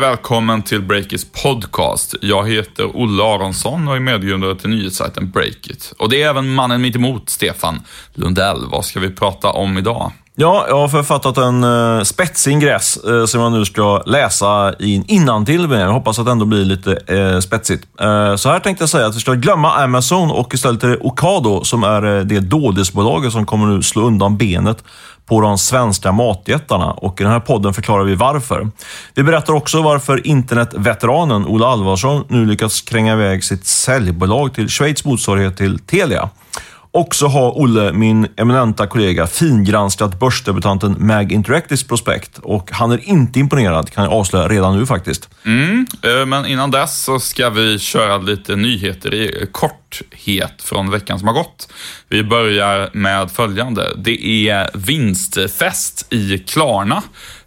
Hej välkommen till Breakits podcast. Jag heter Olle Aronsson och är medgrundare till nyhetssajten Breakit. Och det är även mannen mitt emot, Stefan Lundell. Vad ska vi prata om idag? Ja, jag har författat en eh, uh, spetsingress uh, eh, som jag nu ska läsa in innantill med. Jag hoppas att det ändå blir lite uh, spetsigt. Uh, så här tänkte jag säga att vi ska glömma Amazon och istället är det Ocado som är uh, det dådisbolaget som kommer nu slå undan benet på de svenska matjättarna och i den här podden förklarar vi varför. Vi berättar också varför internetveteranen Ola Alvarsson nu lyckats kränga iväg sitt säljbolag till Schweiz motsvarighet till Telia. Och så har Olle, min eminenta kollega, fingranskat börsdebutanten Mag Interactives prospekt och han är inte imponerad, kan jag avslöja redan nu faktiskt. Mm, eh, men innan dess så ska vi köra lite nyheter i korthet från veckan som har gått. Vi börjar med följande. Det är vinstfest i Klarna.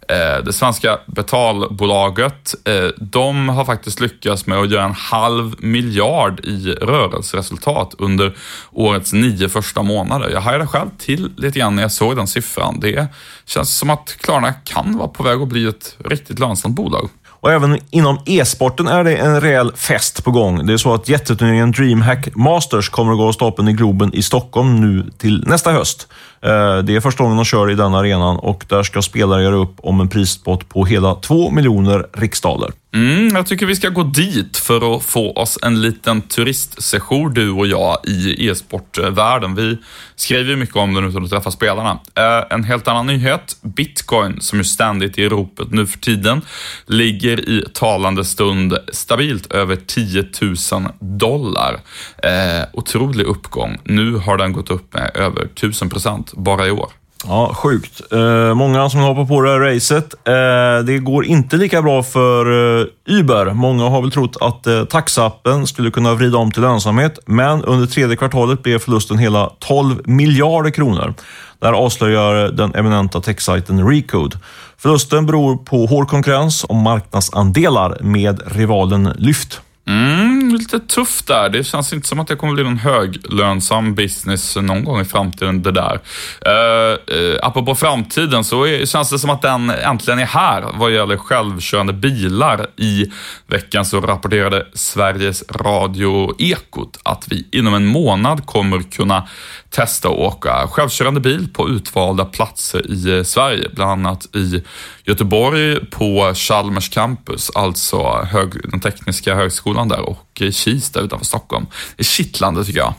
Eh, det svenska betalbolaget, eh, de har faktiskt lyckats med att göra en halv miljard i rörelseresultat under årets nio första månader. Jag hajade själv till lite grann när jag såg den siffran. Det känns som att Klarna kan vara på väg att bli ett riktigt lönsamt bolag. Och även inom e-sporten är det en rejäl fest på gång. Det är så att jätteturneringen DreamHack Masters kommer att gå av stapeln i Globen i Stockholm nu till nästa höst. Eh, det är första gången de kör i den arenan och där ska spelare göra upp om en prispott på hela 2 miljoner riksdaler. Mm, jag tycker vi ska gå dit för att få oss en liten turistsession, du och jag, i e-sportvärlden. Vi skriver ju mycket om den utan att träffa spelarna. Eh, en helt annan nyhet. Bitcoin, som ju ständigt är i ropet nu för tiden, ligger i talande stund stabilt över 10 000 dollar. Eh, otrolig uppgång. Nu har den gått upp med över 1000 procent bara i år. Ja, sjukt. Eh, många som hoppar på det här racet. Eh, det går inte lika bra för eh, Uber. Många har väl trott att eh, taxappen skulle kunna vrida om till lönsamhet, men under tredje kvartalet blev förlusten hela 12 miljarder kronor. Det här avslöjar den eminenta techsajten Recode. Förlusten beror på hård konkurrens om marknadsandelar med rivalen Lyft. Mm, lite tufft där. Det känns inte som att det kommer bli någon höglönsam business någon gång i framtiden det där. Uh, uh, apropå framtiden så är, känns det som att den äntligen är här vad gäller självkörande bilar. I veckan så rapporterade Sveriges Radio Ekot att vi inom en månad kommer kunna testa att åka självkörande bil på utvalda platser i eh, Sverige, bland annat i Göteborg på Chalmers campus, alltså hög, den tekniska högskolan där och i Kista utanför Stockholm. Det är kittlande tycker jag.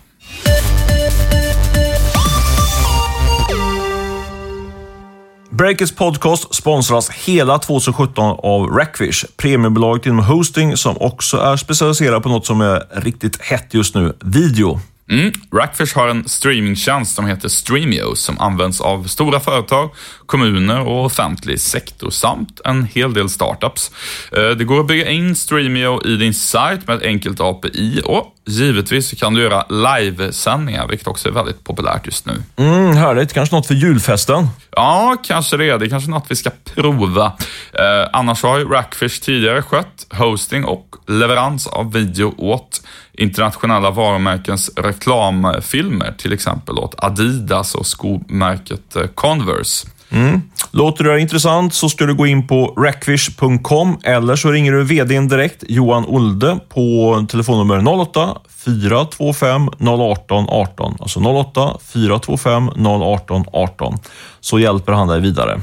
Breakers podcast sponsras hela 2017 av Rackfish, premiebolaget inom hosting som också är specialiserad på något som är riktigt hett just nu, video. Mm. Rackfish har en streamingtjänst som heter Streamio som används av stora företag, kommuner och offentlig sektor samt en hel del startups. Eh, det går att bygga in Streamio i din sajt med ett enkelt API och givetvis kan du göra livesändningar, vilket också är väldigt populärt just nu. Mm, härligt. Kanske något för julfesten? Ja, kanske det. Det är kanske något vi ska prova. Eh, annars har ju Rackfish tidigare skött hosting och leverans av video åt internationella varumärkens reklamfilmer, till exempel åt Adidas och skomärket eh, Converse. Mm. Låter det intressant så ska du gå in på rackfish.com eller så ringer du vdn direkt, Johan Olde, på telefonnummer 08 425 018 18. Alltså 08 425 018 18. Så hjälper han dig vidare.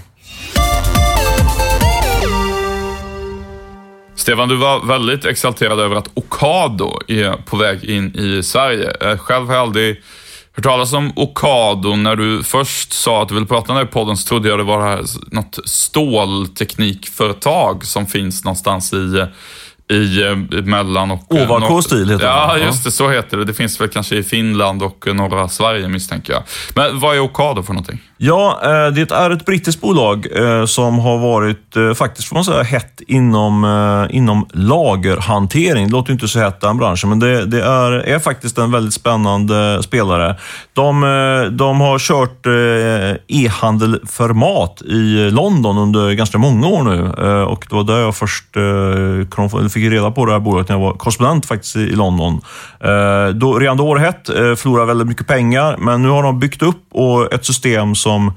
Stefan, du var väldigt exalterad över att Ocado är på väg in i Sverige. Eh, själv har jag aldrig hört talas om Ocado. När du först sa att du ville prata om det i podden så trodde jag det var något stålteknikföretag som finns någonstans i eh, i eh, mellan och... Eh, Ovako-stil heter det. Ja, just det. Så heter det. Det finns väl kanske i Finland och norra Sverige misstänker jag. Men vad är Ocado för någonting? Ja, eh, det är ett brittiskt bolag som har varit, faktiskt får man säga, hett inom, inom lagerhantering. Det låter inte så hett den branschen, men det, det är, är faktiskt en väldigt spännande spelare. De, de har kört e-handel för mat i London under ganska många år nu och det var där jag först fick reda på det här bolaget när jag var korrespondent faktiskt i London. Eh, då, redan då var det hett, eh, förlorade väldigt mycket pengar, men nu har de byggt upp ett system som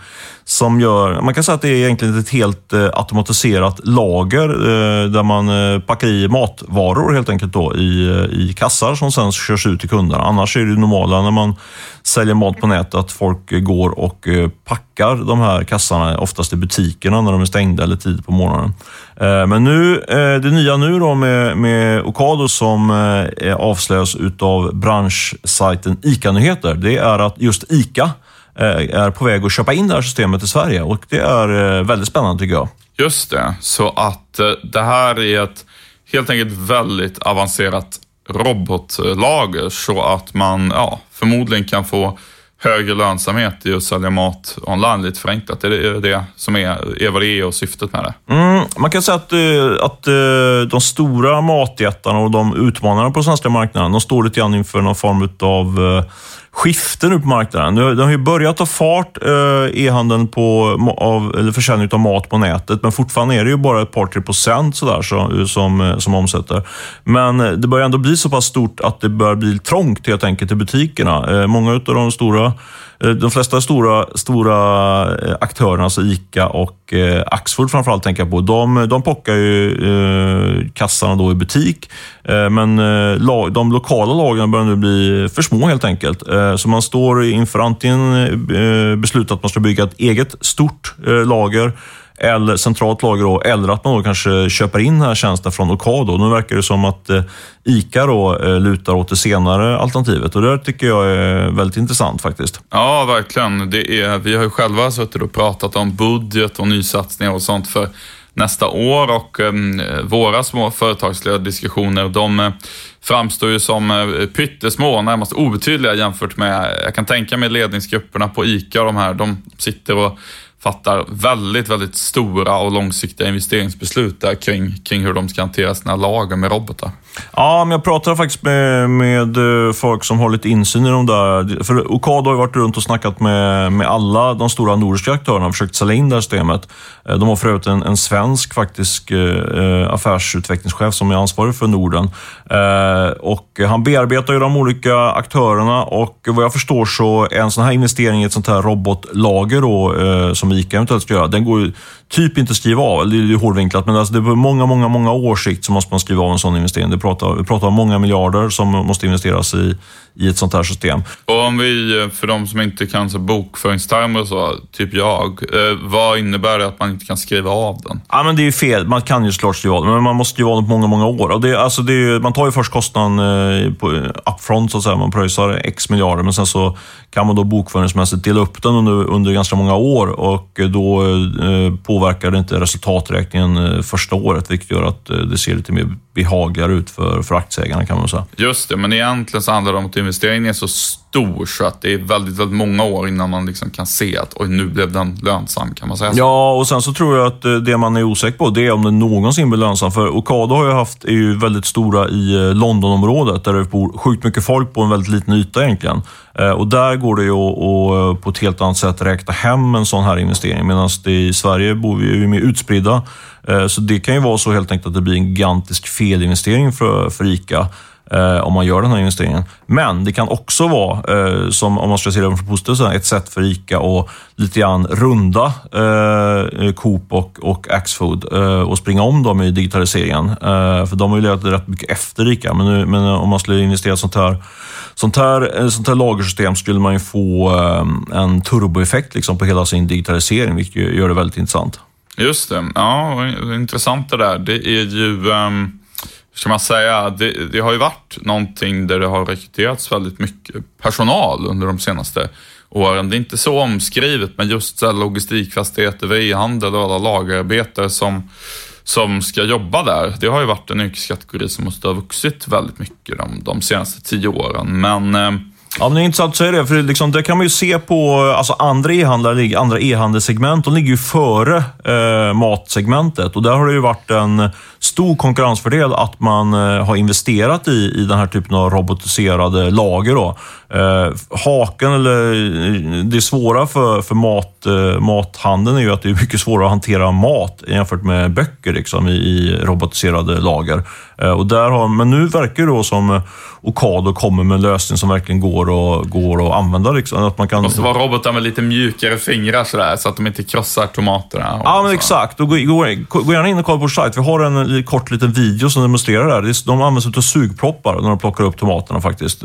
som gör, man kan säga att det är egentligen ett helt eh, automatiserat lager eh, där man eh, packar i matvaror helt enkelt då i, eh, i kassar som sen körs ut till kunderna. Annars är det normala när man säljer mat på nätet att folk går och eh, packar de här kassarna, oftast i butikerna när de är stängda eller tid på morgonen. Eh, Men nu, eh, det nya nu då med, med Ocado som eh, avslöjas utav branschsajten ICA-nyheter, det är att just ICA är på väg att köpa in det här systemet i Sverige och det är eh, väldigt spännande tycker jag. Just det, så att eh, det här är ett helt enkelt väldigt avancerat robotlager så att man ja, förmodligen kan få högre lönsamhet i att sälja mat online lite förenklat. Det är det som är, är vad det är och syftet med det. Mm, man kan säga att, eh, att eh, de stora matjättarna och de utmanarna på den svenska marknaden, de står lite grann inför någon form av skifte nu på marknaden. De har ju börjat ta fart, eh, e-handeln på av, eller försäljning av mat på nätet, men fortfarande är det ju bara ett par, tre procent sådär, så, eh, som, eh, som omsätter. Men det börjar ändå bli så pass stort att det börjar bli trångt helt enkelt i butikerna. Många av de stora Eh, de flesta stora, stora eh, aktörerna, alltså ICA och eh, Axfood framförallt tänker jag på, de, de pockar ju eh, kassarna då i butik. Eh, men eh, de lokala lagren börjar nu bli för små helt enkelt. Så man står inför antingen beslutet beslut att man ska bygga ett eget stort lager eller centralt lager då, eller att man då kanske köper in den här tjänsten från Ocado. Nu verkar det som att eh, ICA då eh, lutar åt det senare alternativet och det tycker jag är väldigt intressant faktiskt. Ja, verkligen. Det är, vi har ju själva suttit och pratat om budget och nysatsningar och sånt för nästa år och eh, våra små företagsledardiskussioner, de eh, framstår ju som eh, pyttesmå, närmast obetydliga jämfört med, jag kan tänka mig ledningsgrupperna på ICA och de här, de sitter och fattar väldigt, väldigt stora och långsiktiga investeringsbeslut där kring, kring hur de ska hantera sina lager med robotar. Ja, men jag pratade faktiskt med, med eh, folk som har lite insyn i de där. För Ocado har varit runt och snackat med, med alla de stora nordiska aktörerna och försökt sälja in det här systemet. Eh, de har för övrigt en, en svensk faktisk eh, affärsutvecklingschef som är ansvarig för Norden. Och han bearbetar ju de olika aktörerna och vad jag förstår så är en sån här investering i ett sånt här robotlager då, som ICA eventuellt ska göra, den går ju typ inte skriva av. Det är hårdvinklat, men alltså det är på många, många, många års sikt så måste man skriva av en sån investering. Det pratar, vi pratar om många miljarder som måste investeras i, i ett sånt här system. Och om vi, för de som inte kan så bokföringstermer och så, typ jag, eh, vad innebär det att man inte kan skriva av den? Ja, men det är ju fel. Man kan ju såklart skriva av den, men man måste skriva av den på många, många år. Och det, alltså det är, man tar ju först kostnaden eh, på, upfront, så att säga. Man pröjsar x miljarder, men sen så kan man då bokföringsmässigt dela upp den under, under ganska många år och då eh, påverkar det inte resultaträkningen eh, första året, vilket gör att eh, det ser lite mer behagligare ut för, för aktieägarna kan man säga. Just det, men egentligen så handlar det om att investeringen är så stor så att det är väldigt, väldigt många år innan man liksom kan se att oj, nu blev den lönsam. Kan man säga så? Ja, och sen så tror jag att eh, det man är osäker på det är om den någonsin blir lönsam. För Ocado har ju haft, är ju väldigt stora i eh, Londonområdet där det bor sjukt mycket folk på en väldigt liten yta egentligen. Eh, och där går det ju att på ett helt annat sätt räkna hem en sån här investering. Medan i Sverige bor vi ju mer utspridda. Så det kan ju vara så helt enkelt att det blir en gigantisk felinvestering för, för ICA eh, om man gör den här investeringen. Men det kan också vara, eh, som om man ska se det från positivt ett sätt för ICA att lite grann runda eh, Coop och, och Axfood eh, och springa om dem i digitaliseringen. Eh, för de har ju legat rätt mycket efter ICA, men, nu, men om man skulle investera i sånt här Sånt här, eh, sånt här lagersystem skulle man ju få eh, en turboeffekt liksom på hela sin digitalisering, vilket gör det väldigt intressant. Just det. Ja, intressant det där. Det är ju... Um ska man säga, det, det, har ju varit någonting där det har rekryterats väldigt mycket personal under de senaste åren. Det är inte så omskrivet, men just så logistikfastigheter, e-handel och alla lagerarbetare som, som ska jobba där. Det har ju varit en yrkeskategori som måste ha vuxit väldigt mycket de, de senaste tio åren. Men eh, Ja, men det är intressant att säga det, för liksom, det kan man ju se på alltså andra e-handlare, andra e-handelssegment. De ligger ju före eh, matsegmentet och där har det ju varit en stor konkurrensfördel att man eh, har investerat i, i den här typen av robotiserade lager. Då. Eh, haken, eller det svåra för, för mat, eh, mathandeln är ju att det är mycket svårare att hantera mat jämfört med böcker liksom, i, i robotiserade lager. Eh, och där har, men nu verkar det då som Ocado kommer med en lösning som verkligen går, och, går att använda. Liksom. Att man kan... Måste vara robotar med lite mjukare fingrar sådär, så att de inte krossar tomaterna. Ja, men exakt. Och gå, gå, gå gärna in och kolla på vår sajt. Vi har en kort liten video som demonstrerar det här. De används av sugproppar när de plockar upp tomaterna faktiskt.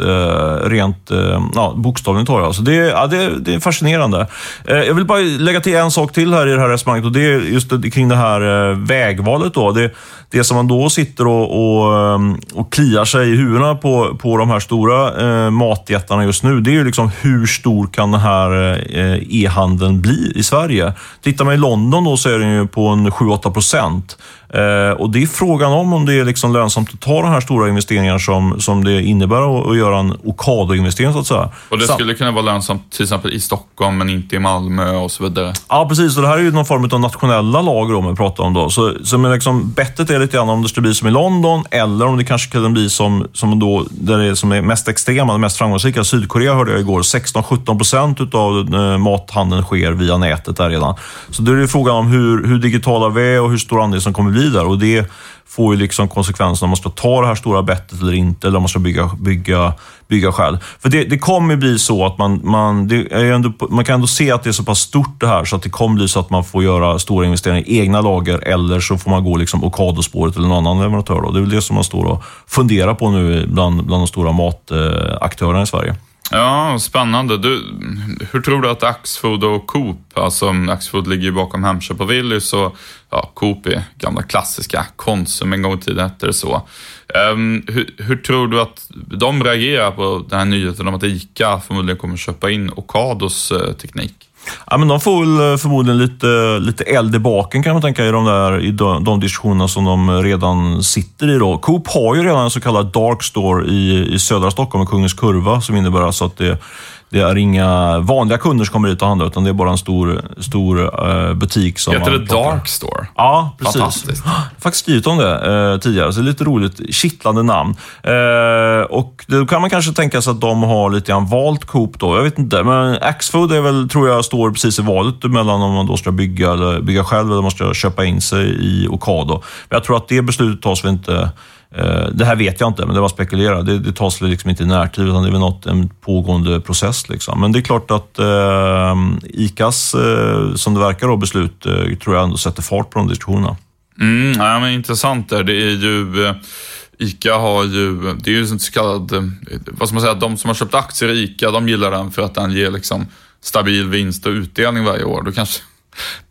Rent Eh, ja, bokstavligt talat. Så alltså. det, ja, det, det är fascinerande. Eh, jag vill bara lägga till en sak till här i det här resonemanget och det är just kring det här eh, vägvalet. Då. Det, det som man då sitter och, och, och kliar sig i huvudena på, på de här stora eh, matjättarna just nu, det är ju liksom hur stor kan den här eh, e-handeln bli i Sverige? Tittar man i London då så är den ju på en 7-8 procent. Eh, och det är frågan om om det är liksom lönsamt att ta de här stora investeringarna som, som det innebär att, att göra en Ocado-investering så att säga. Och det skulle kunna vara lönsamt till exempel i Stockholm men inte i Malmö och så vidare. Ja, precis. Och det här är ju någon form av nationella lager om vi pratar om då. Så, så men liksom, bettet är lite grann om det skulle bli som i London eller om det kanske kan bli som, som då, där det är, som är mest extrema, mest framgångsrika. Sydkorea hörde jag igår, 16-17 procent av eh, mathandeln sker via nätet där redan. Så då är det frågan om hur, hur digitala vi är och hur stor andel som kommer bli där. Och det får ju liksom konsekvenser om man ska ta det här stora bettet eller inte, eller om man ska bygga, bygga, bygga själv. För det, det kommer bli så att man, man, det är ändå, man kan ändå se att det är så pass stort det här, så att det kommer bli så att man får göra stora investeringar i egna lager, eller så får man gå liksom Ocado-spåret eller någon annan leverantör. Då. Det är väl det som man står och funderar på nu bland, bland de stora mataktörerna i Sverige. Ja, spännande. Du, hur tror du att Axfood och Coop, alltså Axfood ligger ju bakom Hemköp och Willys och ja, Coop är gamla klassiska Konsum, en gång i tiden hette det så. Um, hur, hur, tror du att de reagerar på den här nyheten om att ICA förmodligen kommer köpa in Ocados uh, eh, teknik? Ja, men de får väl eh, förmodligen lite, lite eld i baken kan man tänka i de, där, i de, de diskussionerna som de redan sitter i. Då. Coop har ju redan en så kallad dark store i, i södra Stockholm, Kungens Kurva, som innebär alltså att det det är inga vanliga kunder som kommer dit och handlar, utan det är bara en stor, stor uh, butik. Som Heter det Dark Store? Ja, precis. Fantastiskt. Jag har faktiskt skrivit om det uh, tidigare, så det är lite roligt. Kittlande namn. Uh, och Då kan man kanske tänka sig att de har lite grann valt Coop då. Jag vet inte, men Axfood är väl, tror jag står precis i valet mellan om man då ska bygga, eller bygga själv eller om man ska köpa in sig i Ocado. Men jag tror att det beslutet tas väl inte Eh, Eh, det här vet jag inte, men det var spekulerat. Det, det tas liksom inte i närtid, utan det är väl något, en pågående process. Liksom. Men det är klart att eh, ICAs, eh, som det verkar, då, beslut eh, tror jag ändå sätter fart på de diskussionerna. Mm, ja, men intressant där. Det är ju... Eh, ICA har ju, det är ju en så kallad, eh, vad ska man säga, de som har köpt aktier i ICA, de gillar den för att den ger liksom stabil vinst och utdelning varje år. Då kanske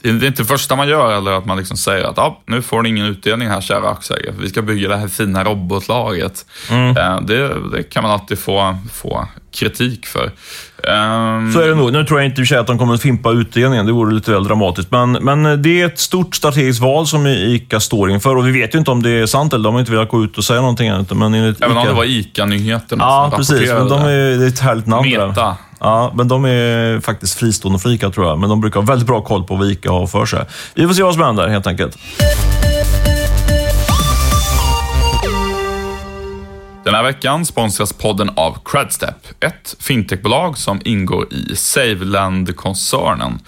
det är inte det första man gör eller att man liksom säger att ah, nu får ni ingen utdelning här kära aktieägare, vi ska bygga det här fina robotlaget. Mm. Eh, det, det, kan man alltid få, få kritik för. Um... Så är det nog. Nu tror jag inte att de kommer att fimpa utdelningen, det vore lite väl dramatiskt. Men, men det är ett stort strategiskt val som ICA står inför och vi vet ju inte om det är sant eller de har inte velat gå ut och säga någonting annat. Men enligt Även Ica... om det var ICA-nyheterna Ja, precis. Men de är, det är ett härligt namn. Meta. Där. Ja, men de är faktiskt fristående från ICA tror jag. Men de brukar ha väldigt bra koll på vad ICA har för sig. Vi får se vad som händer helt enkelt. Den här veckan sponsras podden av Credstep, ett fintechbolag som ingår i Saveland-koncernen.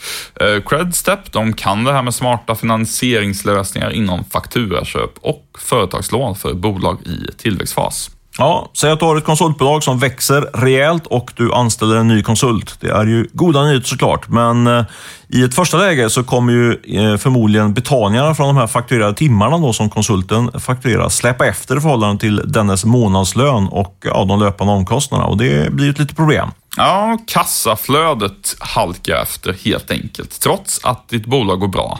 Eh, Credstep de kan det här med smarta finansieringslösningar inom fakturaköp och företagslån för bolag i tillväxtfas. Ja, säg att du har ett konsultbolag som växer rejält och du anställer en ny konsult. Det är ju goda nyheter såklart, men eh, i ett första läge så kommer ju eh, förmodligen betalningarna från de här fakturerade timmarna då som konsulten fakturerar släppa efter i förhållande till dennes månadslön och ja, de löpande omkostnaderna och det blir ett litet problem. Ja, kassaflödet halkar efter helt enkelt, trots att ditt bolag går bra.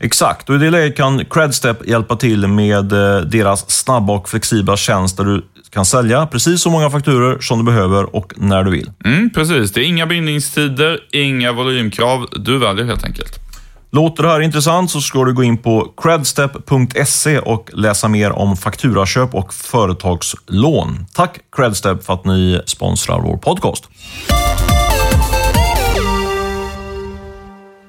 Exakt, och i det läget kan Credstep hjälpa till med eh, deras snabba och flexibla tjänst där du kan sälja precis så många fakturer som du behöver och när du vill. Mm, precis, det är inga bindningstider, inga volymkrav. Du väljer helt enkelt. Låter det här intressant så ska du gå in på credstep.se och läsa mer om fakturaköp och företagslån. Tack Credstep för att ni sponsrar vår podcast.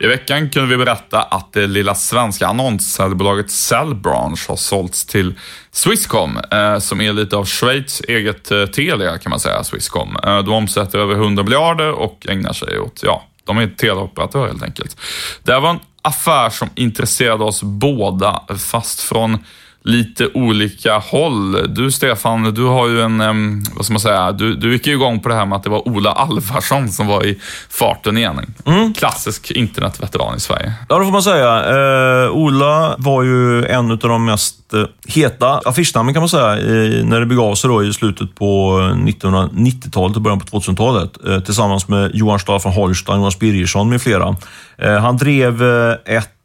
I veckan kunde vi berätta att det lilla svenska annonssäljbolaget Cellbranch har sålts till Swisscom, eh, som är lite av Schweiz eget eh, Telia kan man säga, Swisscom. Eh, de omsätter över 100 miljarder och ägnar sig åt, ja, de är teleoperatörer helt enkelt. Det här var en affär som intresserade oss båda, fast från lite olika håll. Du Stefan, du har ju en, vad ska man säga, du, du gick ju igång på det här med att det var Ola Alvarsson som var i farten igen. Klassisk internetveteran i Sverige. Ja, det får man säga. Eh, Ola var ju en av de mest eh, heta affischnamnen kan man säga, i, när det begav sig då i slutet på 1990-talet och början på 2000-talet. Eh, tillsammans med Johan Stahl von Holstein, Jonas Birgersson med flera. Eh, han drev eh,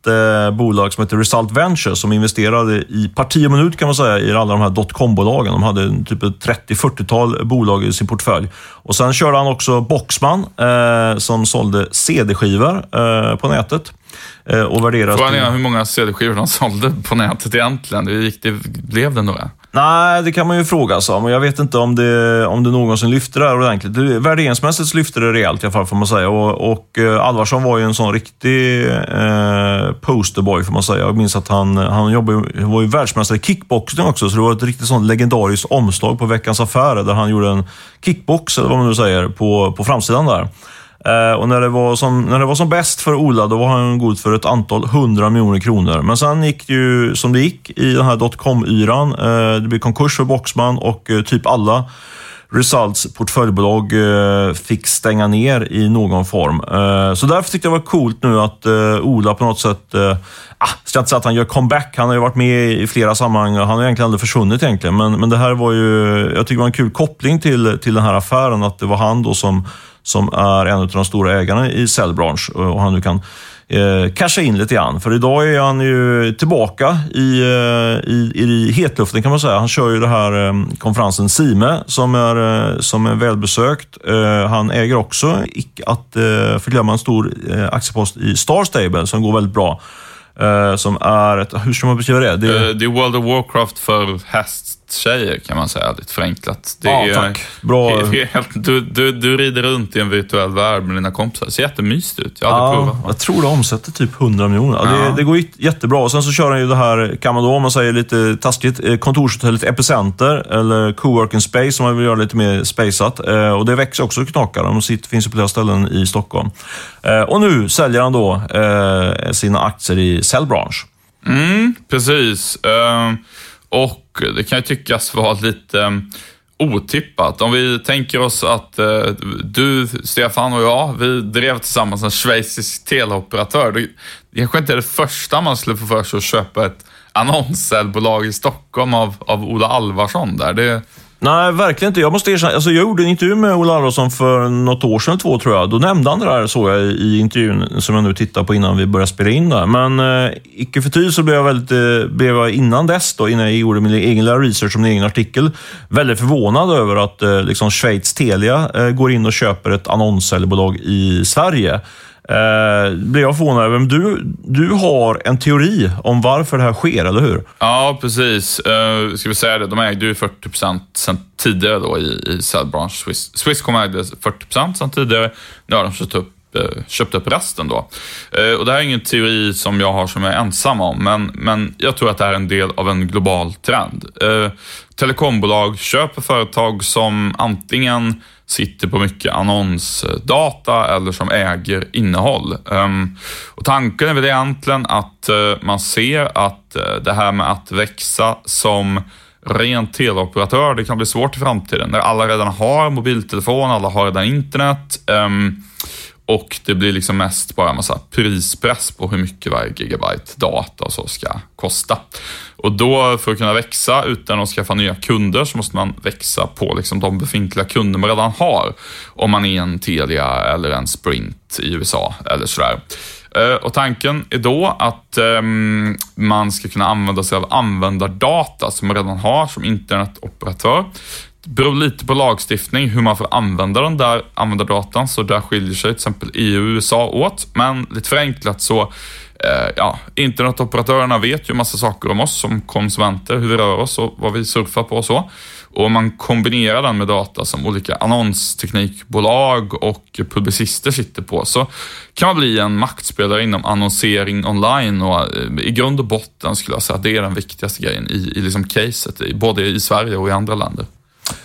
ett eh, bolag som heter Result Ventures som investerade i parti och minut kan man säga i alla de här dotcom-bolagen. De hade typ ett 30-40-tal bolag i sin portfölj. Och Sen körde han också Boxman eh, som sålde CD-skivor eh, på nätet. Eh, och värderas Frågan är hur många CD-skivor de sålde på nätet egentligen. Det, gick, det blev det några? Nej, det kan man ju fråga sig om. Jag vet inte om det, om det någonsin lyfte det här ordentligt. Det- Värderingsmässigt så lyfte det rejält i alla fall, får man säga. Och, och eh, Alvarsson var ju en sån riktig eh, posterboy, får man säga. Jag minns att han, han jobbade, var ju världsmästare i kickboxning också, så det var ett riktigt sånt legendariskt omslag på Veckans Affärer, där han gjorde en kickbox, eller vad man nu säger, på, på framsidan där. Eh, och när det, var som, när det var som bäst för Ola, då var han god för ett antal hundra miljoner kronor. Men sen gick det ju som det gick i den här dotcom-yran. Eh, det blev konkurs för Boxman och eh, typ alla Results portföljbolag eh, fick stänga ner i någon form. Eh, så därför tyckte jag det var coolt nu att eh, Ola på något sätt, eh, ah, ska inte säga att han gör comeback, han har ju varit med i flera sammanhang och han har egentligen aldrig försvunnit egentligen. Men, men det här var ju, jag tycker det var en kul koppling till, till den här affären, att det var han då som, som är en av de stora ägarna i säljbransch eh, och han nu kan eh, casha in lite grann. För idag är han ju tillbaka i, eh, i, i hetluften kan man säga. Han kör ju den här eh, konferensen Sime som är, eh, som är välbesökt. Eh, han äger också, icke att eh, förglömma, en stor eh, aktiepost i Star Stable som går väldigt bra. Eh, som är ett, hur ska man beskriva det? det är, Det är World of Warcraft för hästtjejer kan man säga, lite förenklat. Det Ja, är tack. Bra. he- Helt, du, du, du rider runt i en virtuell värld med dina kompisar. Det ser jättemysigt ut. Jag hade Ja, provat. jag tror det omsätter typ 100 miljoner. Ja, det, det går jät- jättebra. Och sen så kör han ju det här, kan man då, om man säger lite taskigt, eh, kontorshotellet Epicenter eller Coworking Space som man vill göra lite mer spaceat. Eh, Och det växer också knakar. De sitter, finns ju på flera ställen i Stockholm. Eh, Och nu säljer han då sina aktier i Cellbranche. Mm, precis. Och det kan ju tyckas vara lite ehm, otippat. Om vi tänker oss att eh, du, Stefan och jag, vi drev tillsammans en schweizisk teleoperatör. Det det kanske inte är det första man skulle få för sig att köpa ett annonssäljbolag i Stockholm av, av Ola Alvarsson där. Det, Nej, verkligen inte. Jag måste erkänna, alltså jag gjorde en intervju med Ola Aronsson för något år sedan, två tror jag. Då nämnde han det där, såg jag i intervjun som jag nu tittar på innan vi började spela in. Där. Men eh, icke förty så blev jag, väldigt, eh, blev jag innan dess, då, innan jag gjorde min egen lilla research om min egen artikel, väldigt förvånad över att eh, liksom Schweiz Telia eh, går in och köper ett annonssäljbolag i Sverige. Eh, blev jag förvånad över. Men du, du har en teori om varför det här sker, eller hur? Ja, precis. Eh, ska vi säga det, de ägde ju 40 procent sen tidigare då i, i Swiss, Swisscom ägde 40 procent sen tidigare. Nu har de köpt upp, eh, köpt upp resten då. Eh, och det här är ingen teori som jag har som jag är ensam om, men, men jag tror att det här är en del av en global trend. Eh, telekombolag köper företag som antingen sitter på mycket annonsdata eller som äger innehåll. Ehm, och tanken är väl egentligen att eh, man ser att eh, det här med att växa som ren teleoperatör, det kan bli svårt i framtiden. När alla redan har mobiltelefon, alla har redan internet. Ehm, och det blir liksom mest bara en massa prispress på hur mycket varje gigabyte data och så ska kosta. Och då för att kunna växa utan att skaffa nya kunder så måste man växa på liksom de befintliga kunder man redan har. Om man är en Telia eller en Sprint i USA eller sådär. Eh, och tanken är då att um, man ska kunna använda sig av användardata som man redan har som internetoperatör. Det beror lite på lagstiftning hur man får använda den där användardatan, så där skiljer sig till exempel EU och USA åt. Men lite förenklat så, eh, ja, internetoperatörerna vet ju massa saker om oss som konsumenter, hur vi rör oss och vad vi surfar på och så. Och om man kombinerar den med data som olika annonsteknikbolag och publicister sitter på så kan man bli en maktspelare inom annonsering online och eh, i grund och botten skulle jag säga att det är den viktigaste grejen i, i liksom caset, både i Sverige och i andra länder.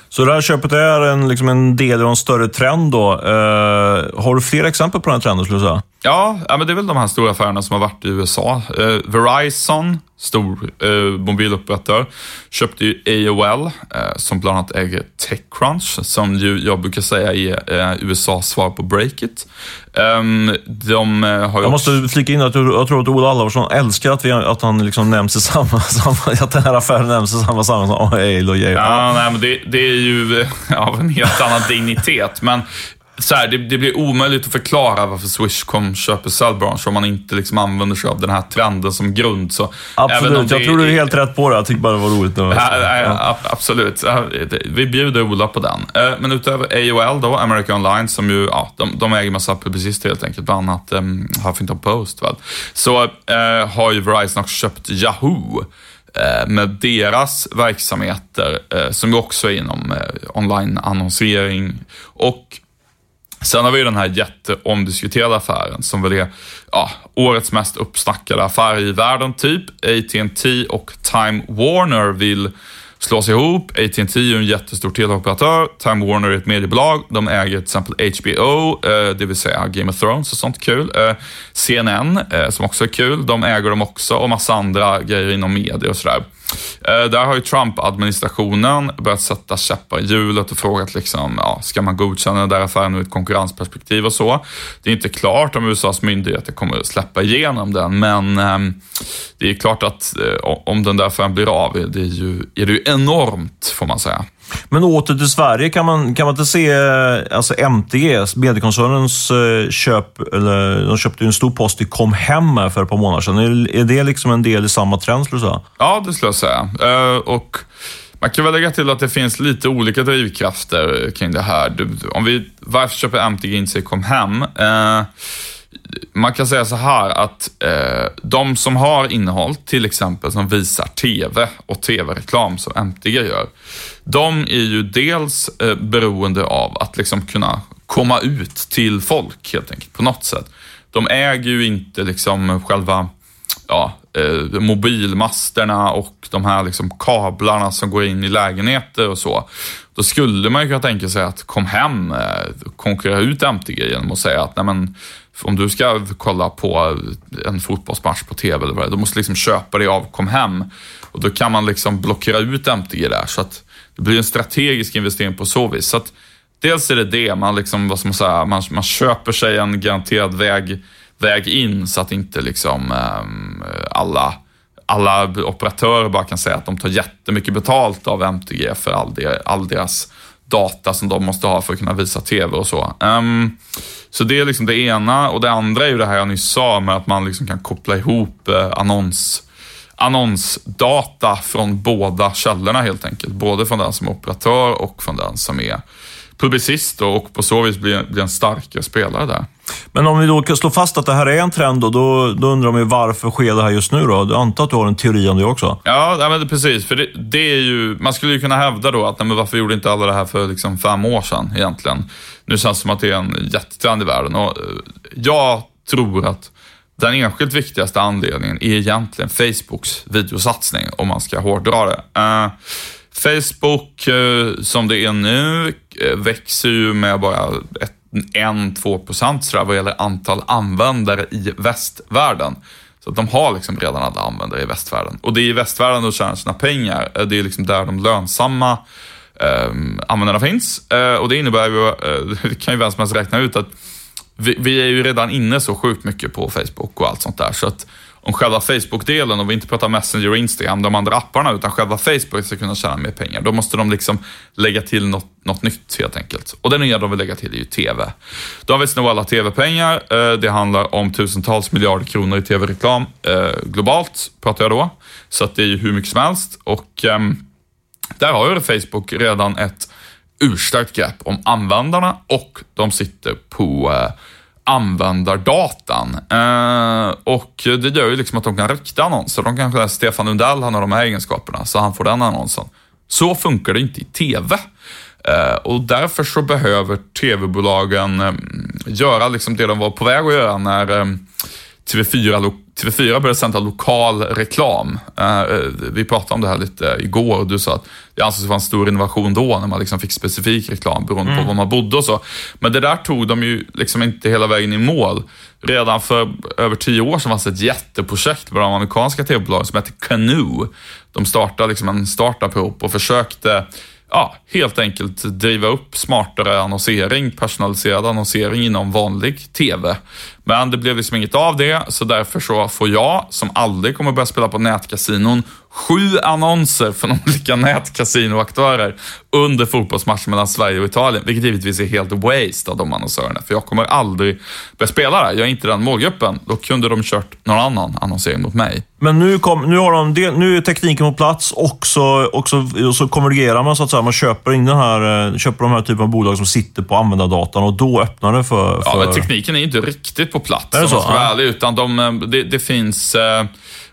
Så det här köpet är en, liksom en del av en större trend då. Eh, har du fler exempel på den här trenden skulle du säga? Ja, men det är väl de här stora affärerna som har varit i USA. Eh, Verizon, stor eh, mobiloperatör, köpte ju AOL, eh, som bland annat äger Techcrunch, som ju jag brukar säga är eh, USAs svar på Breakit. Um, de eh, har jag måste flika in att jag tror att Ola Allvarsson älskar att, vi, att han liksom nämns i samma, samma, att den här affären nämns i samma sammanhang som AOL och AOL. Ja, nej, men det, det är ju av en helt annan dignitet. Men så här, det, det, blir omöjligt att förklara varför Swishcom köper Cellbranch om man inte liksom använder sig av den här trenden som grund. Så absolut, jag tror du är helt rätt på det. Jag tycker bara det var roligt. Nu. Ja, ja, absolut, vi bjuder Ola på den. Eh, men utöver AOL då, American Online, som ju, ja, de, de äger massa publicister helt enkelt, bland annat um, Huffington Post. Väl. Så uh, har ju Verizon också köpt Yahoo med deras verksamheter, som också är inom online-annonsering. Och Sen har vi den här jätteomdiskuterade affären som väl är ja, årets mest uppsnackade affär i världen, typ. AT&T och Time Warner vill slås ihop. AT&T är en jättestor teleoperatör. Time Warner är ett mediebolag. De äger till exempel HBO, eh, det vill säga Game of Thrones och sånt kul. Eh, CNN, eh, som också är kul, de äger de också och massa andra grejer inom media och sådär. Eh, där har ju Trump-administrationen börjat sätta käppar i hjulet och frågat liksom, ja, ska man godkänna den där affären ur ett konkurrensperspektiv och så. Det är inte klart om USAs myndigheter kommer att släppa igenom den, men ehm, det är klart att eh, om den där affären blir av, det är, ju, är det ju enormt, får man säga. Men åter till Sverige, kan man, kan man inte se eh, alltså MTG, mediekoncernens eh, köp, eller de köpte ju en stor post i Comhem för ett par månader sedan. Är, är det liksom en del i samma trend skulle du säga? Ja, det skulle jag säga. Eh, och man kan väl lägga till att det finns lite olika drivkrafter kring det här. Om vi, varför köper MTG in sig Comhem? Uh, man kan säga så här att eh, de som har innehåll, till exempel som visar TV och TV-reklam som MTG gör, de är ju dels eh, beroende av att liksom kunna komma ut till folk helt enkelt på något sätt. De äger ju inte liksom själva ja, eh, mobilmasterna och de här liksom kablarna som går in i lägenheter och så. Då skulle man ju kunna tänka sig att kom hem, eh, konkurrera ut MTG genom att säga att nej men, om du ska kolla på en fotbollsmatch på TV eller vad det är, då måste du liksom köpa dig av kom hem. Och då kan man liksom blockera ut MTG där. Så att det blir en strategisk investering på så vis. Så att dels är det det, man, liksom, vad ska man, säga, man, man köper sig en garanterad väg, väg in så att inte liksom, um, alla, alla operatörer bara kan säga att de tar jättemycket betalt av MTG för all, de, all deras data som de måste ha för att kunna visa TV och så. Um, så det är liksom det ena och det andra är ju det här jag nyss sa med att man liksom kan koppla ihop eh, annons, annonsdata från båda källorna helt enkelt. Både från den som är operatör och från den som är publicist och på så vis blir, blir en starkare spelare där. Men om vi då kan slå fast att det här är en trend, då, då, då undrar man ju varför sker det här just nu? Då? Jag antar att du har en teori om det också? Ja, men precis. För det, det, är ju, man skulle ju kunna hävda då att nej, men varför gjorde inte alla det här för liksom fem år sedan egentligen? Nu känns det som att det är en jättetrend i världen och eh, jag tror att den enskilt viktigaste anledningen är egentligen Facebooks videosatsning, om man ska hårdra det. Uh, Facebook, uh, som det är nu, uh, växer ju med bara ett 1-2 procent vad gäller antal användare i västvärlden. Så att de har liksom redan alla användare i västvärlden. Och det är i västvärlden de tjänar sina pengar. Eh, det är liksom där de lönsamma eh, användarna finns. Eh, och det innebär ju, eh, det kan ju vem som helst räkna ut att vi, vi, är ju redan inne så sjukt mycket på Facebook och allt sånt där. Så att om själva Facebook-delen, om vi inte pratar Messenger och Instagram, de andra apparna, utan själva Facebook ska kunna tjäna mer pengar, då måste de liksom lägga till något, något nytt helt enkelt. Och det nya de vill lägga till är ju TV. De vill sno alla TV-pengar. Eh, det handlar om tusentals miljarder kronor i TV-reklam eh, globalt, pratar jag då. Så att det är ju hur mycket som helst. Och ehm, där har ju Facebook redan ett urstarkt grepp om användarna och de sitter på eh, användardatan. Eh, och det gör ju liksom att de kan rikta annonser. De kanske Stefan Lundell, han har de här egenskaperna, så han får den annonsen. Så funkar det inte i TV. Eh, och därför så behöver TV-bolagen eh, göra liksom det de var på väg att göra när eh, TV4, TV4 började sända lokal reklam. Uh, vi pratade om det här lite igår och du sa att det ansågs vara en stor innovation då när man liksom fick specifik reklam beroende mm. på var man bodde och så. Men det där tog de ju liksom inte hela vägen i mål. Redan för över tio år sedan fanns det ett jätteprojekt med de amerikanska tv-bolagen som hette Canoe. De startade liksom en startup ihop och försökte ja, helt enkelt driva upp smartare annonsering, personaliserad annonsering inom vanlig TV. Men det blev liksom inget av det, så därför så får jag, som aldrig kommer börja spela på nätkasinon, sju annonser från olika nätkasinoaktörer under fotbollsmatchen mellan Sverige och Italien, vilket givetvis är helt waste av de annonsörerna, för jag kommer aldrig börja spela där. Jag är inte den målgruppen. Då kunde de kört någon annan annonsering mot mig. Men nu, kom, nu, har de del, nu är tekniken på plats och så, och så, och så konvergerar man så att säga. Man köper in den här, eh, köper de här typen av bolag som sitter på användardatan och då öppnar det för... för... Ja, tekniken är inte riktigt på plats om man ska vara ärlig, utan de, eh, det, det finns eh,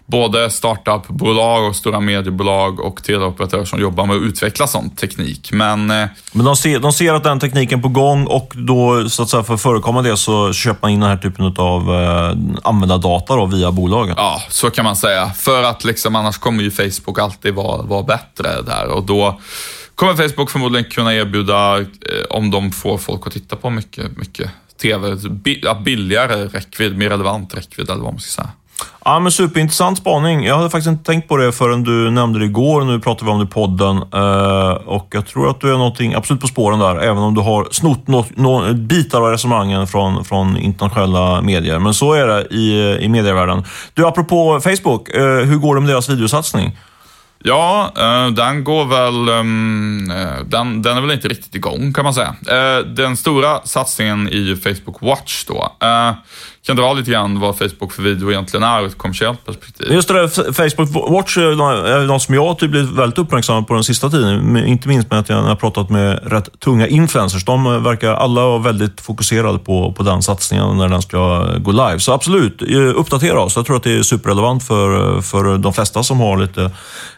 både startupbolag och stora mediebolag och teleoperatörer som jobbar med att utveckla sån teknik. Men, eh, Men de, ser, de ser att den tekniken är på gång och då, så att säga, för att förekomma det så köper man in den här typen av eh, användardata då, via bolagen. Ja, så kan man säga. För att liksom, annars kommer ju Facebook alltid vara, vara bättre där och då kommer Facebook förmodligen kunna erbjuda, eh, om de får folk att titta på mycket, mycket TV, billigare räckvidd, mer relevant räckvidd eller vad man ska säga. Ja, men superintressant spaning. Jag hade faktiskt inte tänkt på det förrän du nämnde det igår. Nu pratar vi om det i podden. Uh, och jag tror att du är någonting absolut på spåren där, även om du har snott no, no, bitar av resonemangen från, från internationella medier. Men så är det i, i medievärlden. Du, apropå Facebook, uh, hur går det med deras videosatsning? Ja, eh, den går väl... Ehm, den, den är väl inte riktigt igång kan man säga. Den stora satsningen i Facebook Watch då. Kan dra lite grann vad Facebook för video egentligen är ur ett kommersiellt perspektiv. Just det där, Facebook Watch är något som jag typ blivit väldigt uppmärksammad på den sista tiden. Inte minst med att jag har pratat med rätt tunga influencers. De verkar alla vara väldigt fokuserade på, på den satsningen när den ska gå live. Så absolut, uppdatera oss. Jag tror att det är superrelevant för, för de flesta som har lite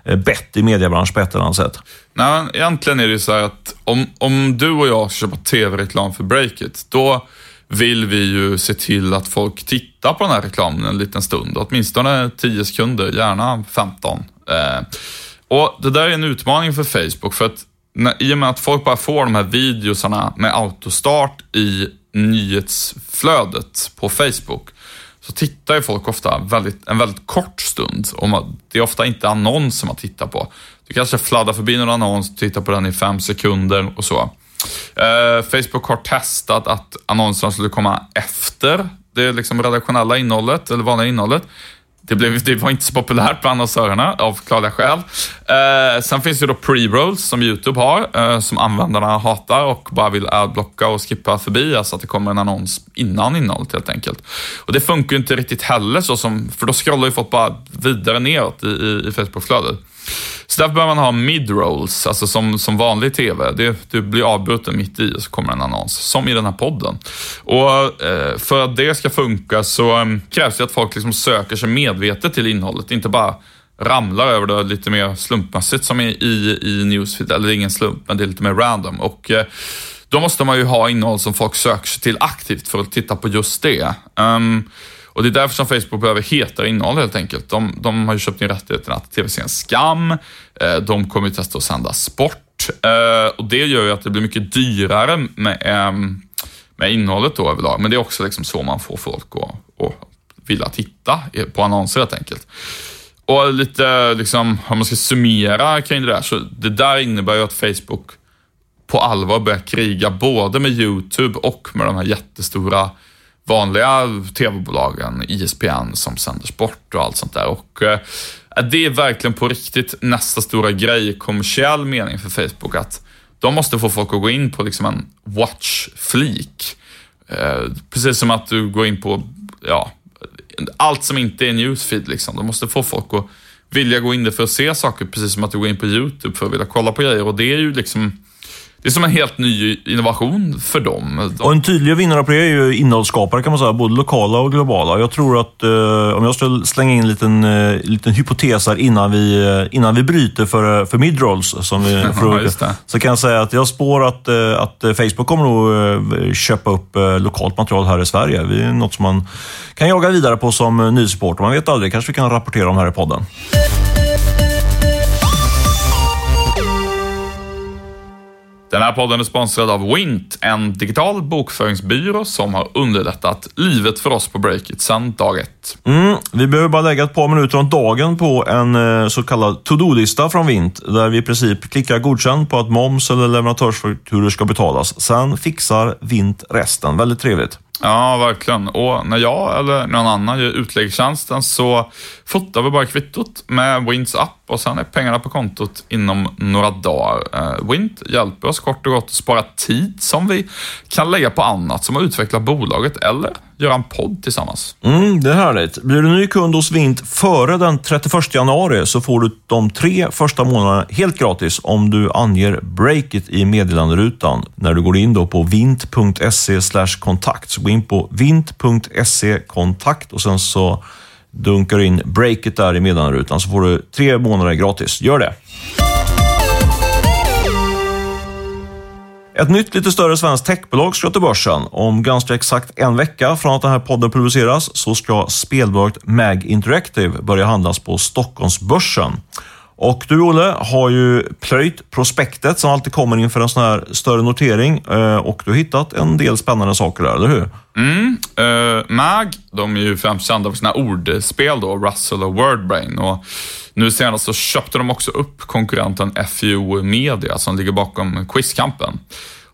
eh, bett i mediebranschen på ett eller annat sätt. Nej, egentligen är det så här att om, om du och jag ska köpa tv-reklam för Breakit, då vill vi ju se till att folk tittar på den här reklamen en liten stund. Åtminstone 10 sekunder, gärna 15. Eh, och Det där är en utmaning för Facebook, för att när, i och med att folk bara får de här videosarna med autostart i nyhetsflödet på Facebook, så tittar ju folk ofta väldigt, en väldigt kort stund. Och man, det är ofta inte annonser man tittar på. Du kanske fladdrar förbi någon annons, tittar på den i fem sekunder och så. Eh, Facebook har testat att annonserna skulle komma efter det liksom redaktionella innehållet, eller vanliga innehållet. Det, blev, det var inte så populärt bland annonsörerna av förklarliga skäl. Eh, sen finns det då pre-rolls som YouTube har, eh, som användarna hatar och bara vill adblocka och skippa förbi, alltså att det kommer en annons innan innehållet helt enkelt. Och det funkar ju inte riktigt heller så som, för då scrollar ju folk bara vidare neråt i, i, i Facebook-flödet. Så därför behöver man ha mid-rolls, alltså som, som vanlig TV. Det, du blir avbruten mitt i och så kommer en annons, som i den här podden. Och eh, För att det ska funka så eh, krävs det att folk liksom söker sig medvetet till innehållet, inte bara ramlar över det lite mer slumpmässigt som i, i, i Newsfeed, eller ingen slump, men det är lite mer random. Och eh, Då måste man ju ha innehåll som folk söker sig till aktivt för att titta på just det. Um, och det är därför som Facebook behöver hetare innehåll helt enkelt. De, de har ju köpt in rättigheterna till tv-serien Skam. Eh, de kommer ju testa att sända sport. Eh, och det gör ju att det blir mycket dyrare med, ehm, med innehållet då överlag. Men det är också liksom så man får folk att, att vilja titta på annonser helt enkelt. Och lite, liksom, om man ska summera kring det där, så det där innebär ju att Facebook på allvar börjar kriga både med YouTube och med de här jättestora vanliga tv-bolagen, ISPN som sänder sport och allt sånt där. Och eh, det är verkligen på riktigt nästa stora grej i kommersiell mening för Facebook, att de måste få folk att gå in på liksom en watch-flik. Eh, precis som att du går in på, ja, allt som inte är newsfeed liksom. De måste få folk att vilja gå in där för att se saker, precis som att du går in på YouTube för att vilja kolla på grejer. Och det är ju liksom det är som en helt ny innovation för dem. Och en tydlig vinnare på det är ju innehållsskapare kan man säga, både lokala och globala. Jag tror att, eh, om jag ska slänga in en liten, eh, liten hypotes här innan vi, eh, innan vi bryter för, för midrolls, som vi, Ja, så kan jag säga att jag spår att, eh, att Facebook kommer nog eh, köpa upp eh, lokalt material här i Sverige. Det är något som man kan jaga vidare på som eh, nysupport. Man vet aldrig, kanske vi kan rapportera om här i podden. Den här podden är sponsrad av Wint, en digital bokföringsbyrå som har underlättat livet för oss på Breakit sedan dag ett. Mm, vi behöver bara lägga ett par minuter om dagen på en eh, så kallad to-do-lista från Wint där vi i princip klickar godkänd på att moms eller leverantörsfakturor ska betalas. Sen fixar Wint resten. Väldigt trevligt. Ja, verkligen. Och när jag eller någon annan gör utläggstjänsten så fotar vi bara kvittot med Wints app och sen är pengarna på kontot inom några dagar. Eh, Wint hjälper oss kort och gott att spara tid som vi kan lägga på annat, som att utveckla bolaget eller göra en podd tillsammans. Mm, det är härligt. Blir du ny kund hos Vint före den 31 januari så får du de tre första månaderna helt gratis om du anger breaket i meddelanderutan när du går in då på vint.se kontakt. Gå in på vint.se kontakt och sen så dunkar du in breaket där i meddelanderutan så får du tre månader gratis. Gör det! Ett nytt lite större svenskt techbolag ska till börsen. Om ganska exakt en vecka från att den här podden publiceras så ska spelbolaget MAG Interactive börja handlas på Stockholmsbörsen. Och du Olle har ju plöjt prospektet som alltid kommer inför en sån här större notering eh, och du har hittat en del spännande saker där, eller hur? Mm. Uh, MAG, de är ju främst kända för sina ordspel då, Russell och Wordbrain. Och nu senast så köpte de också upp konkurrenten FU Media som ligger bakom Quizkampen.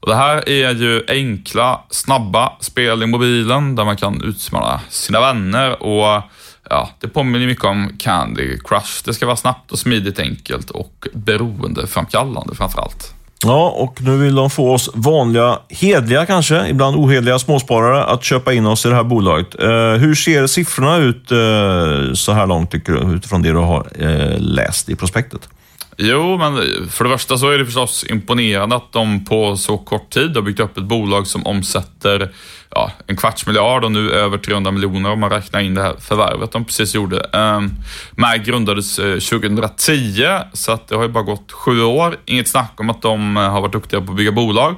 Och det här är ju enkla, snabba spel i mobilen där man kan utmana sina vänner och ja, det påminner mycket om Candy Crush. Det ska vara snabbt och smidigt enkelt och beroendeframkallande framför allt. Ja, och nu vill de få oss vanliga, hedliga kanske, ibland ohederliga småsparare att köpa in oss i det här bolaget. Eh, hur ser siffrorna ut eh, så här långt, tycker du, utifrån det du har eh, läst i prospektet? Jo, men för det första så är det förstås imponerande att de på så kort tid har byggt upp ett bolag som omsätter ja, en kvarts miljard och nu över 300 miljoner om man räknar in det här förvärvet de precis gjorde. Ehm, um, MAG grundades eh, 2010, så att det har ju bara gått sju år. Inget snack om att de eh, har varit duktiga på att bygga bolag.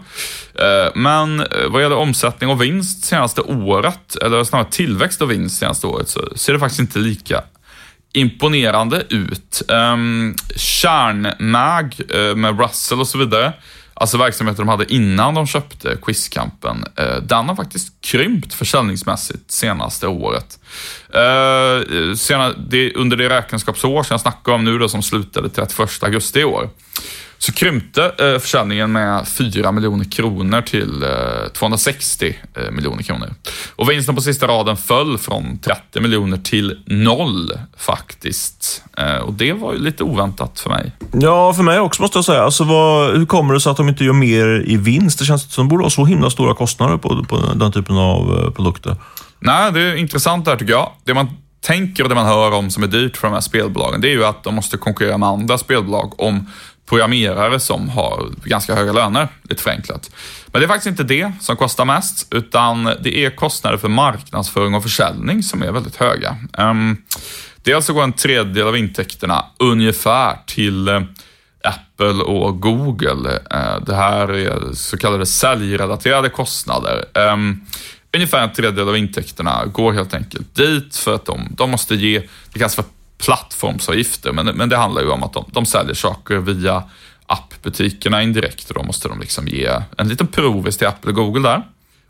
Ehm, men eh, vad gäller omsättning och vinst senaste året, eller snarare tillväxt och vinst senaste året, så ser det faktiskt inte lika imponerande ut. Um, Kärnmag uh, med Russell och så vidare, alltså verksamheten de hade innan de köpte Quizkampen, uh, den har faktiskt krympt försäljningsmässigt senaste året. Uh, sena, det, under det räkenskapsår som jag snackar om nu då, som slutade 31 augusti i år, så krympte eh, försäljningen med 4 miljoner kronor till 260 miljoner kronor. Och vinsten på sista raden föll från 30 miljoner till noll faktiskt. Eh, och det var ju lite oväntat för mig. Ja, för mig också måste jag säga. Alltså, vad, hur kommer det sig att de inte gör mer i vinst? Det känns som att de borde ha så himla stora kostnader på, på den typen av eh, produkter. Nej, det är intressant där tycker jag. Det man tänker och det man hör om som är dyrt för de här spelbolagen, det är ju att de måste konkurrera med andra spelbolag om programmerare som har ganska höga löner, lite förenklat. Men det är faktiskt inte det som kostar mest, utan det är kostnader för marknadsföring och försäljning som är väldigt höga. Ehm, Dels så alltså går en tredjedel av intäkterna ungefär till eh, Apple och Google. Eh, det här är så kallade säljrelaterade kostnader. Ehm, ungefär en tredjedel av intäkterna går helt enkelt dit för att de, de måste ge, det kallas för plattformsavgifter, men, men det handlar ju om att de, de säljer saker via appbutikerna indirekt och då måste de liksom ge en liten provis till Apple och Google där.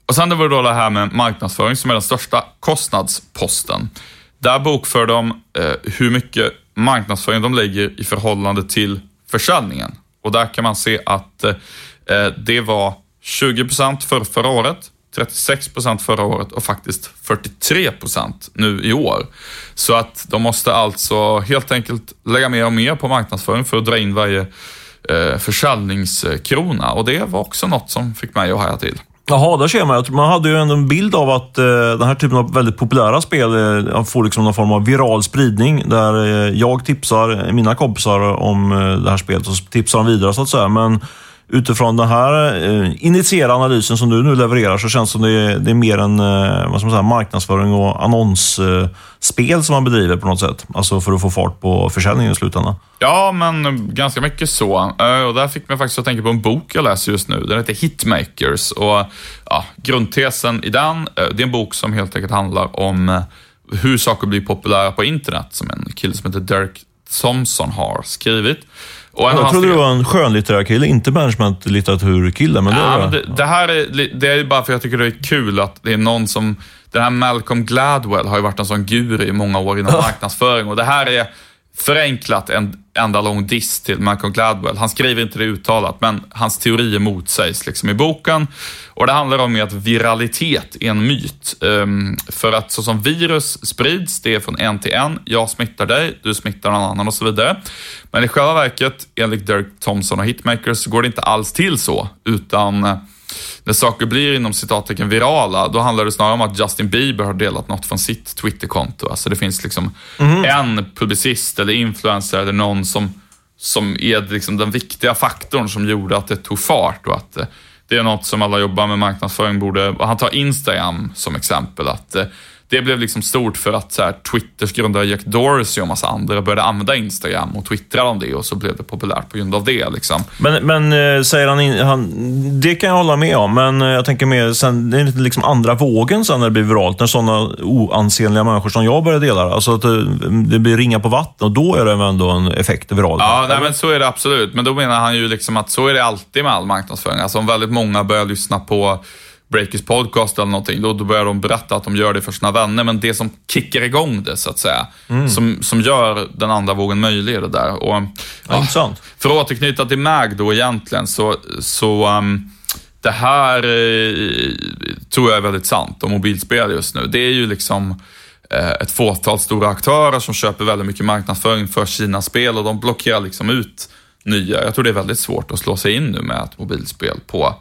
Och sen det var då det här med marknadsföring som är den största kostnadsposten. Där bokför de eh, hur mycket marknadsföring de lägger i förhållande till försäljningen. Och där kan man se att eh, det var 20 för förra året 36 procent förra året och faktiskt 43 procent nu i år. Så att de måste alltså helt enkelt lägga mer och mer på marknadsföring för att dra in varje eh, försäljningskrona och det var också något som fick mig att haja till. Jaha, där ser man. Man hade ju ändå en bild av att eh, den här typen av väldigt populära spel eh, får liksom någon form av viral spridning. Där eh, jag tipsar mina kompisar om eh, det här spelet och tipsar dem vidare så att säga. Men utifrån den här eh, initierade analysen som du nu levererar så känns det som det är, det är mer en eh, vad ska man säga, marknadsföring och annonsspel som man bedriver på något sätt. Alltså för att få fart på försäljningen i slutändan. Ja, men ganska mycket så. Eh, och där fick mig faktiskt att tänka på en bok jag läser just nu. Den heter Hitmakers. Och ja, Grundtesen i den, eh, det är en bok som helt enkelt handlar om eh, hur saker blir populära på internet, som en kille som heter Derek Thompson har skrivit. Och jag trodde du var en skönlitterär kille, inte managementlitteraturkille. Men, ja, men det, det, här är, det är bara för att jag tycker det är kul att det är någon som... Den här Malcolm Gladwell har ju varit en sån guru i många år inom marknadsföring och det här är förenklat en enda lång diss till Malcolm Gladwell. Han skriver inte det uttalat, men hans teorier motsägs liksom i boken. Och Det handlar om att viralitet är en myt. Um, för att så som virus sprids, det är från en till en. Jag smittar dig, du smittar någon annan och så vidare. Men i själva verket, enligt Dirk Thompson och Hitmakers, så går det inte alls till så, utan när saker blir inom citattecken virala, då handlar det snarare om att Justin Bieber har delat något från sitt Twitterkonto. Alltså det finns liksom mm. en publicist eller influencer eller någon som, som är liksom den viktiga faktorn som gjorde att det tog fart och att eh, det är något som alla jobbar med marknadsföring borde, han tar Instagram som exempel, att eh, det blev liksom stort för att så här, Twitters grundare Jack Dorsey och massa andra började använda Instagram och twittra om det och så blev det populärt på grund av det. Liksom. Men, men eh, säger han, han, det kan jag hålla med om, men eh, jag tänker mer, sen, det är lite liksom andra vågen sen när det blir viralt, när sådana oansenliga människor som jag börjar dela Alltså att det, det blir ringa på vatten och då är det ändå en effekt viralt. Ja, nej, men så är det absolut. Men då menar han ju liksom att så är det alltid med all marknadsföring. Alltså om väldigt många börjar lyssna på Breakers podcast eller någonting, då, då börjar de berätta att de gör det för sina vänner. Men det som kickar igång det, så att säga, mm. som, som gör den andra vågen möjlig är det där. Och, ja, ja, för att återknyta till MAG då egentligen, så, så um, det här eh, tror jag är väldigt sant om mobilspel just nu. Det är ju liksom eh, ett fåtal stora aktörer som köper väldigt mycket marknadsföring för sina spel och de blockerar liksom ut nya. Jag tror det är väldigt svårt att slå sig in nu med ett mobilspel på,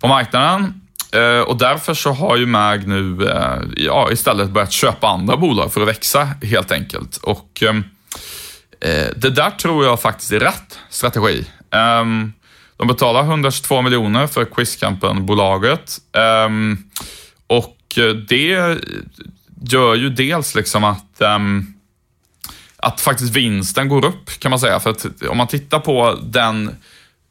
på marknaden. Eh, och därför så har ju MAG nu eh, ja, istället börjat köpa andra bolag för att växa helt enkelt. Och ehm, eh, det där tror jag faktiskt är rätt strategi. Ehm, de betalar 122 miljoner för Quizkampen-bolaget. Ehm, och eh, det gör ju dels liksom att att faktiskt vinsten går upp kan man säga. För att om man tittar på den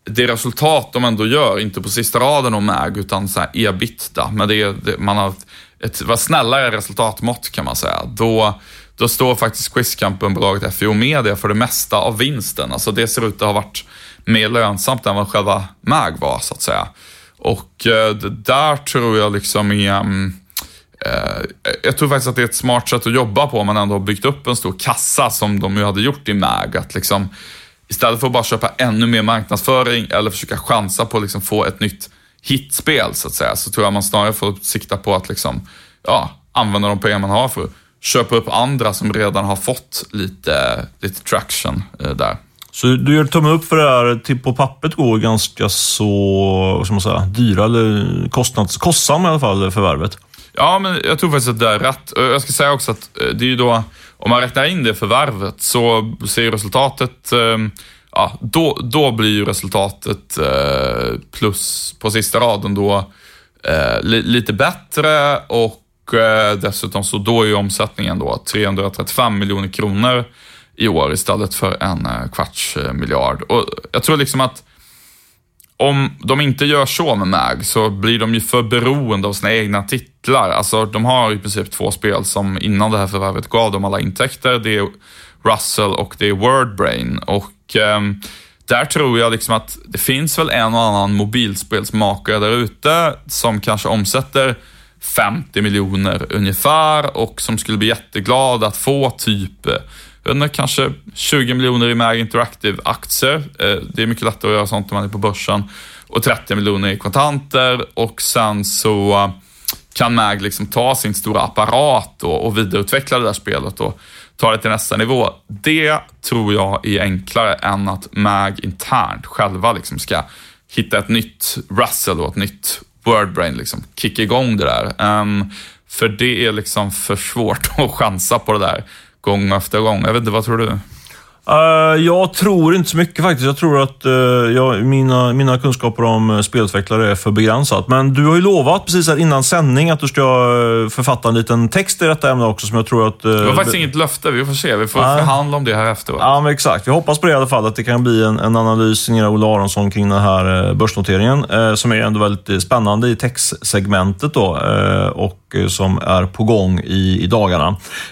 det resultat de ändå gör, inte på sista raden om MAG, utan så här ebitda, men det, det, man har ett vad snällare resultatmått kan man säga. Då, då står faktiskt Quizkampen-bolaget FIO Media för det mesta av vinsten. Alltså det ser ut att ha varit mer lönsamt än vad själva MAG var, så att säga. Och eh, det där tror jag liksom är... Mm, eh, jag tror faktiskt att det är ett smart sätt att jobba på om man ändå har byggt upp en stor kassa som de ju hade gjort i MAG. Att liksom, istället för att bara köpa ännu mer marknadsföring eller försöka chansa på att liksom få ett nytt hitspel så att säga, så tror jag man snarare får sikta på att liksom, ja, använda de pengar man har för att köpa upp andra som redan har fått lite, lite traction eh, där. Så du gör tumme upp för det här, till på pappret går ganska så, ska man säga, dyra eller kostnads, kostsamma i alla fall förvärvet? Ja, men jag tror faktiskt att det är rätt. Jag ska säga också att eh, det är ju då om man räknar in det förvärvet så ser resultatet, eh, ja, då, då blir ju resultatet eh, plus på sista raden då eh, lite bättre och dessutom så då är ju omsättningen då 335 miljoner kronor i år istället för en kvarts miljard. Och jag tror liksom att om de inte gör så med MAG så blir de ju för beroende av sina egna titlar. Alltså de har i princip två spel som innan det här förvärvet gav dem alla intäkter. Det är Russell och det är Wordbrain. Och eh, där tror jag liksom att det finns väl en och annan mobilspelsmakare där ute som kanske omsätter 50 miljoner ungefär och som skulle bli jätteglad att få typ eh, under kanske 20 miljoner i Mag Interactive-aktier. Eh, det är mycket lättare att göra sånt när man är på börsen. Och 30 miljoner i kontanter och sen så eh, kan Mag liksom ta sin stora apparat och, och vidareutveckla det där spelet och ta det till nästa nivå. Det tror jag är enklare än att Mag internt själva liksom ska hitta ett nytt Russell och ett nytt Wordbrain, liksom kicka igång det där. Um, för det är liksom för svårt att chansa på det där gång efter gång. Jag vet inte, vad tror du? Uh, jag tror inte så mycket faktiskt. Jag tror att uh, jag, mina, mina kunskaper om uh, spelutvecklare är för begränsat. Men du har ju lovat precis här innan sändning att du ska författa en liten text i detta ämne också som jag tror att... det var faktiskt inget löfte. Vi får se. Vi får förhandla om det här efteråt. Ja, men exakt. Vi hoppas på det i alla fall. Att det kan bli en, en analys signerad Olle Aronsson kring den här börsnoteringen. som är ändå väldigt spännande i textsegmentet då. och som är på gång i, i dagarna.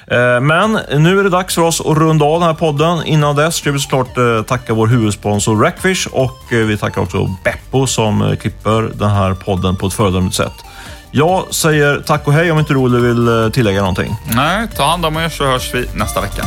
Eh, men nu är det dags för oss att runda av den här podden. Innan dess ska vi såklart eh, tacka vår huvudsponsor Rackfish och eh, vi tackar också Beppo som klipper den här podden på ett föredömligt sätt. Jag säger tack och hej om inte Olle vill tillägga någonting. Nej, ta hand om er så hörs vi nästa vecka.